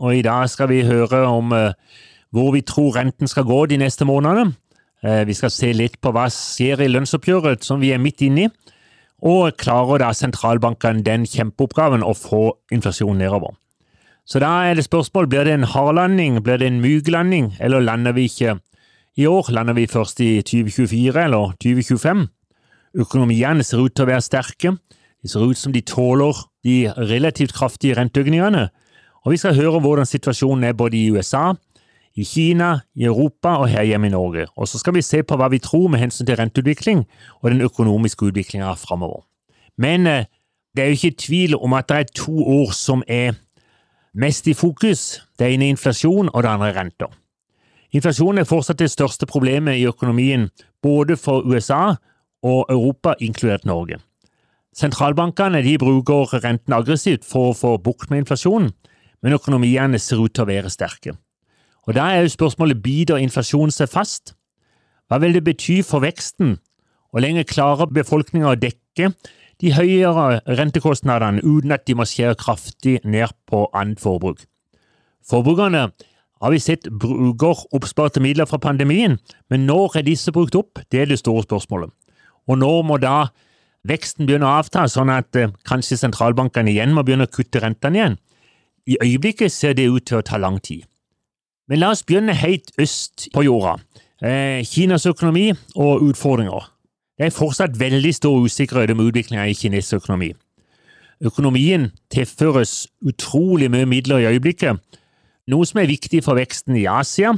og i dag skal vi høre om uh, hvor vi tror renten skal gå de neste månedene. Uh, vi skal se litt på hva skjer i lønnsoppgjøret som vi er midt inne i, og klarer da sentralbankene den kjempeoppgaven å få inflasjonen nedover. Så da er det spørsmål blir det en hardlanding, blir det en myk landing, eller lander vi ikke i år? Lander vi først i 2024 eller 2025? Økonomiene ser ut til å være sterke. De ser ut som de tåler de relativt kraftige renteøkningene. Og vi skal høre hvordan situasjonen er både i USA, i Kina, i Europa og her hjemme i Norge. Og så skal vi se på hva vi tror med hensyn til renteutvikling og den økonomiske utviklinga framover. Men eh, det er jo ikke tvil om at det er to år som er mest i fokus. Det ene er inflasjon, og det andre er renter. Inflasjon er fortsatt det største problemet i økonomien, både for USA og Europa, inkludert Norge. Sentralbankene bruker renten aggressivt for å få bukt med inflasjonen, men økonomiene ser ut til å være sterke. Og Da er jo spørsmålet biter inflasjonen seg fast? Hva vil det bety for veksten? Hvor lenge klarer befolkninga å dekke de høyere rentekostnadene uten at de må skjære kraftig ned på annet forbruk? Forbrukerne har vi sett bruker oppsparte midler fra pandemien, men når er disse brukt opp? Det er det store spørsmålet. Og når må da veksten begynne å avta, sånn at eh, kanskje sentralbankene igjen må begynne å kutte rentene igjen? I øyeblikket ser det ut til å ta lang tid. Men la oss begynne helt øst på jorda. Eh, Kinas økonomi og utfordringer. Det er fortsatt veldig stor usikkerhet om utviklinga i kinesisk økonomi. Økonomien tilføres utrolig mye midler i øyeblikket, noe som er viktig for veksten i Asia,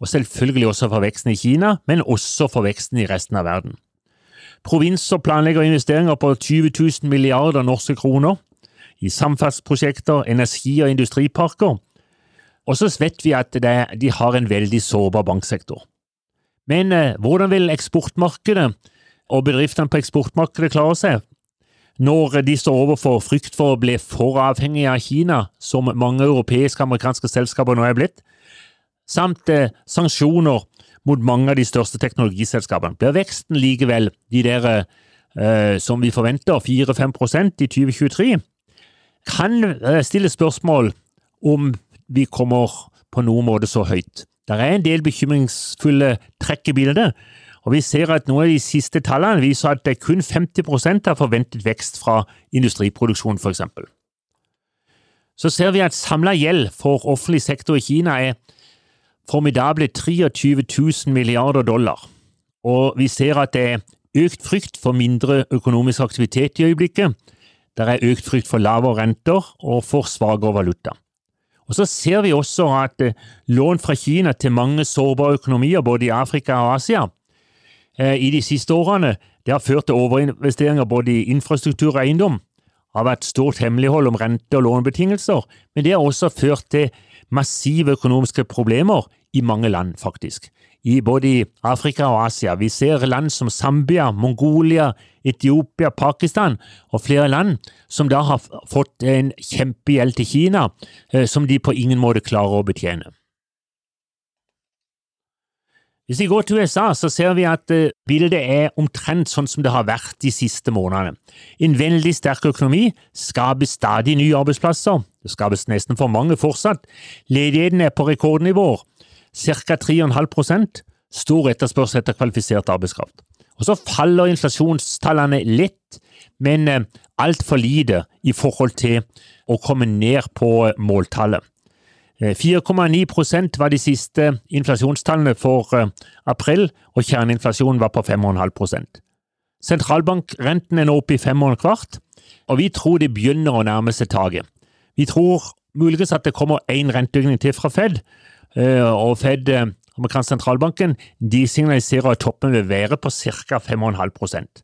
og selvfølgelig også for veksten i Kina, men også for veksten i resten av verden. Provinser planlegger investeringer på 20 000 milliarder norske kroner i samferdselsprosjekter, energi- og industriparker, og så vet vi at det, de har en veldig sårbar banksektor. Men eh, hvordan vil eksportmarkedet og bedriftene på eksportmarkedet klare seg når de står overfor frykt for å bli for avhengige av Kina, som mange europeiske og amerikanske selskaper nå er blitt, samt eh, sanksjoner mot mange av de største teknologiselskapene? Blir veksten likevel de der eh, som vi forventer, 4-5% i 2023? Kan eh, stille spørsmål om vi kommer på noen måte så høyt. Det er en del bekymringsfulle trekk i bildet, og vi ser at noen av de siste tallene viser at det er kun 50% av forventet vekst fra industriproduksjon, f.eks. Så ser vi at samla gjeld for offentlig sektor i Kina er formidable 23 000 milliarder dollar, og vi ser at det er økt frykt for mindre økonomisk aktivitet i øyeblikket. Det er økt frykt for lavere renter og for svakere valuta. Og Så ser vi også at eh, lån fra Kina til mange sårbare økonomier både i Afrika og Asia eh, i de siste årene det har ført til overinvesteringer både i infrastruktur og eiendom. Har vært stort hemmelighold om rente- og lånebetingelser, men det har også ført til massive økonomiske problemer i mange land, faktisk i både Afrika og Asia. Vi ser land som Zambia, Mongolia, Etiopia, Pakistan og flere land som da har fått en kjempegjeld til Kina, eh, som de på ingen måte klarer å betjene. Hvis vi går til USA, så ser vi at eh, bildet er omtrent sånn som det har vært de siste månedene. En veldig sterk økonomi skaper stadig nye arbeidsplasser. Det skapes nesten for mange fortsatt. Ledigheten er på rekordnivåer ca. 3,5% stor etterspørsel etter kvalifisert arbeidskraft. Og Så faller inflasjonstallene litt, men eh, altfor lite i forhold til å komme ned på måltallet. 4,9 eh, var de siste inflasjonstallene for eh, april, og kjerneinflasjonen var på 5,5% Sentralbankrenten er nå oppe i 5,25, og vi tror det begynner å nærme seg taket. Vi tror muligens at det kommer én renteøkning til fra Fed, Eh, og Fed, amerikansk sentralbanken, de signaliserer at toppen vil være på ca. 5,5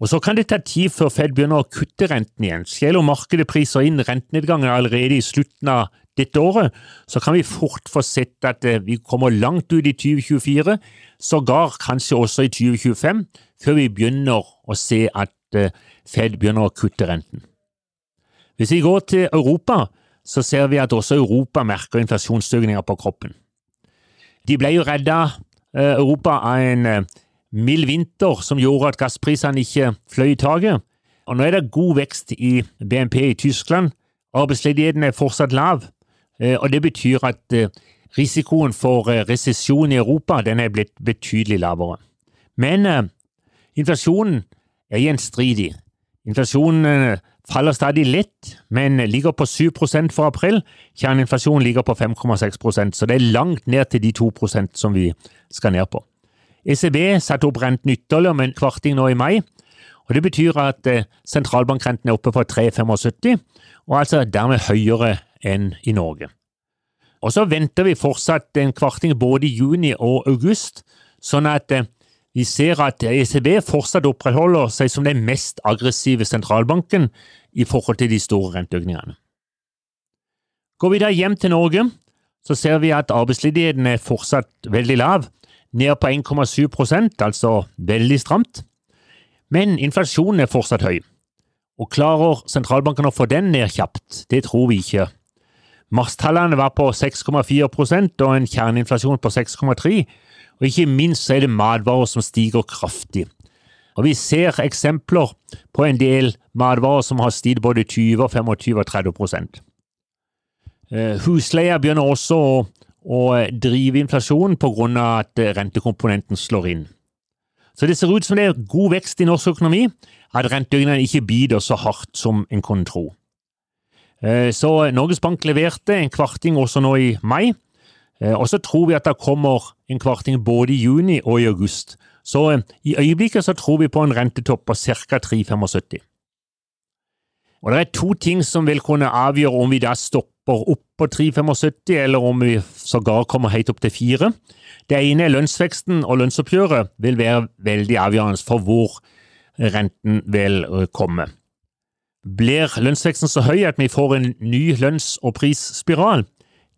Og Så kan det ta tid før Fed begynner å kutte renten igjen, om markedet priser inn rentenedgangen allerede i slutten av dette året, så kan vi fort få sett at eh, vi kommer langt ut i 2024, sågar kanskje også i 2025, før vi begynner å se at eh, Fed begynner å kutte renten. Hvis vi går til Europa, så ser vi at også Europa merker inflasjonsøkninger på kroppen. De ble jo redda, Europa, av en mild vinter som gjorde at gassprisene ikke fløy i taket. Og nå er det god vekst i BNP i Tyskland. Arbeidsledigheten er fortsatt lav, eh, og det betyr at eh, risikoen for eh, resesjon i Europa den er blitt betydelig lavere. Men inflasjonen er gjenstridig. Inflasjonen faller stadig litt, men ligger på 7% for april. Kjerneinflasjonen ligger på 5,6% så det er langt ned til de 2% som vi skal ned på. ECB satte opp renten ytterligere med en kvarting nå i mai. og Det betyr at eh, sentralbankrenten er oppe på 3,75, og altså dermed høyere enn i Norge. Og Så venter vi fortsatt en kvarting både i juni og august, sånn at eh, vi ser at ECB fortsatt opprettholder seg som den mest aggressive sentralbanken i forhold til de store renteøkningene. Går vi da hjem til Norge, så ser vi at arbeidsledigheten er fortsatt veldig lav, ned på 1,7% altså veldig stramt. Men inflasjonen er fortsatt høy. Og klarer sentralbanken å få den ned kjapt? Det tror vi ikke. Marstallene var på 6,4% og en kjerneinflasjon på 6,3 og ikke minst er det matvarer som stiger kraftig. Og Vi ser eksempler på en del matvarer som har stiget både 20, 25 og 30 eh, Husleia begynner også å drive inflasjonen pga. at rentekomponenten slår inn. Så det ser ut som det er god vekst i norsk økonomi, at renteøkningene ikke biter så hardt som en kunne tro. Eh, så Norges Bank leverte en kvarting også nå i mai, eh, og så tror vi at det kommer en kvarting både i juni og i august. Så eh, i øyeblikket så tror vi på en rentetopp på ca. 3,75. Og Det er to ting som vil kunne avgjøre om vi da stopper opp på 3,75, eller om vi sågar kommer helt opp til 4. Det ene er lønnsveksten, og lønnsoppgjøret vil være veldig avgjørende for hvor renten vil komme. Blir lønnsveksten så høy at vi får en ny lønns- og prisspiral?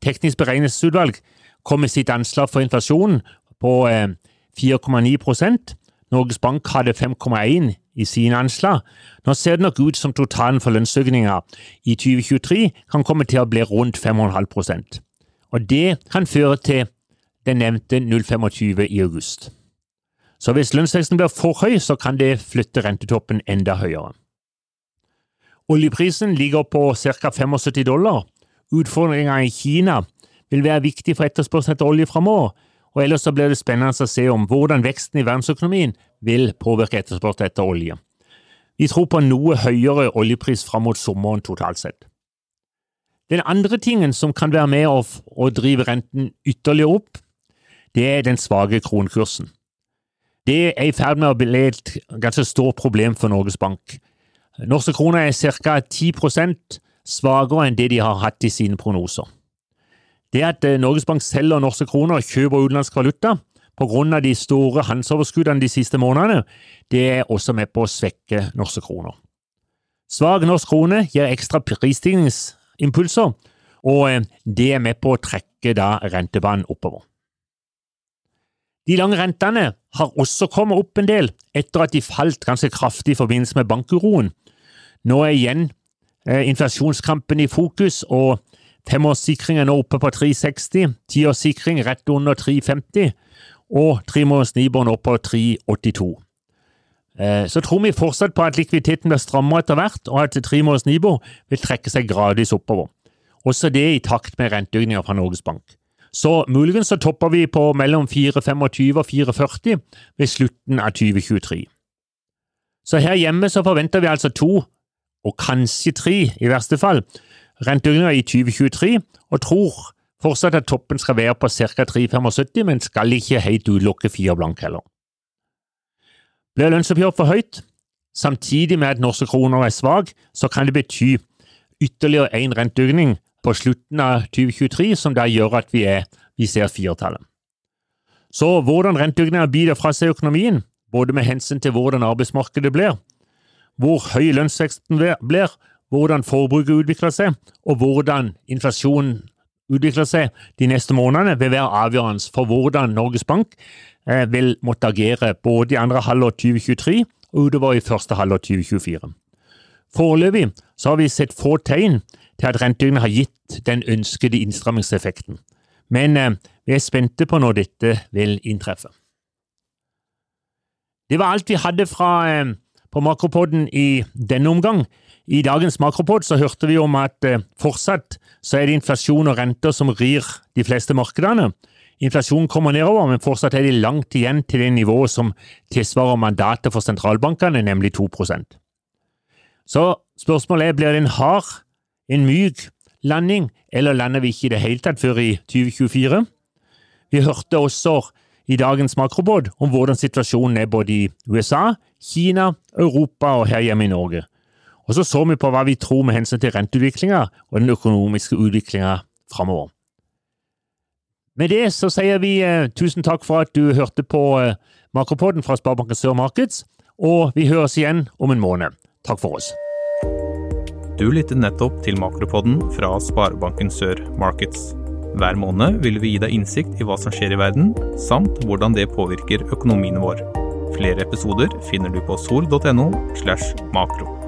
Teknisk beregningsutvalg kom med sitt anslag for inflasjonen på 4,9% øh, Norges Bank hadde 5,1 i sine anslag. Nå ser det nok ut som totalen for lønnsøkninger i 2023 kan komme til å bli rundt 5,5% Og Det kan føre til den nevnte 0,25 i august. Så hvis lønnsveksten blir for høy, så kan det flytte rentetoppen enda høyere. Oljeprisen ligger på ca. 75 dollar. Utfordringa i Kina vil være viktig for etterspørselen etter olje framover, og ellers så blir det spennende å se om hvordan veksten i verdensøkonomien vil påvirke etterspørselen etter olje. Vi tror på noe høyere oljepris fram mot sommeren totalt sett. Den andre tingen som kan være med å, å drive renten ytterligere opp, det er den svake kronekursen. Det er i ferd med å bli et ganske stort problem for Norges Bank. Norske kroner er ca. 10 svakere enn det de har hatt i sine prognoser. Det at eh, Norges Bank selger norske kroner og kjøper utenlandsk valuta pga. de store handelsoverskuddene de siste månedene, det er også med på å svekke norske kroner. Svak norsk krone gir ekstra prisstigningsimpulser, og eh, det er med på å trekke rentebanen oppover. De lange rentene har også kommet opp en del etter at de falt ganske kraftig i forbindelse med bankuroen. Nå er igjen eh, inflasjonskampen i fokus, og Femårssikring er nå oppe på 360, tiårssikring rett under 350, og tremåneders Nibor nå på 382. Eh, så tror vi fortsatt på at likviditeten blir strammere etter hvert, og at tremåneders Nibor vil trekke seg gradvis oppover. Også det i takt med renteøkninger fra Norges Bank. Så muligens så topper vi på mellom 4,25 og 4,40 ved slutten av 2023. Så her hjemme så forventer vi altså to, og kanskje tre i verste fall, renteøkninger i 2023, og tror fortsatt at toppen skal være på ca. 3,75, men skal ikke helt utelukke fire blank heller. Blir lønnsoppgjøret for høyt, samtidig med at norske kroner er svak, så kan det bety ytterligere én renteøkning på slutten av 2023, som da gjør at vi, er, vi ser firetallet. Så hvordan renteøkninger biter fra seg økonomien, både med hensyn til hvordan arbeidsmarkedet blir, hvor høy lønnsveksten blir, hvordan forbruket utvikler seg, og hvordan inflasjonen utvikler seg de neste månedene, vil være avgjørende for hvordan Norges Bank eh, vil måtte agere både i andre halvår 2023 og utover i første halvår 2024. Foreløpig har vi sett få tegn til at renteøkningen har gitt den ønskede innstrammingseffekten, men eh, vi er spente på når dette vil inntreffe. Det var alt vi hadde fra, eh, på Makropodden i denne omgang. I dagens makropod så hørte vi om at eh, fortsatt så er det inflasjon og renter som rir de fleste markedene. Inflasjonen kommer nedover, men fortsatt er det langt igjen til det nivået som tilsvarer mandatet for sentralbankene, nemlig 2 Så spørsmålet er blir det en hard, en myk landing, eller lander vi ikke i det hele tatt før i 2024? Vi hørte også i dagens makrobåt om hvordan situasjonen er både i USA, Kina, Europa og her hjemme i Norge. Og så så vi på hva vi tror med hensyn til renteutviklinga og den økonomiske utviklinga framover. Med det så sier vi eh, tusen takk for at du hørte på eh, Makropodden fra Sparebanken Sør Markets, og vi høres igjen om en måned. Takk for oss. Du lyttet nettopp til Makropodden fra Sparebanken Sør Markets. Hver måned vil vi gi deg innsikt i hva som skjer i verden, samt hvordan det påvirker økonomien vår. Flere episoder finner du på sol.no slash makro.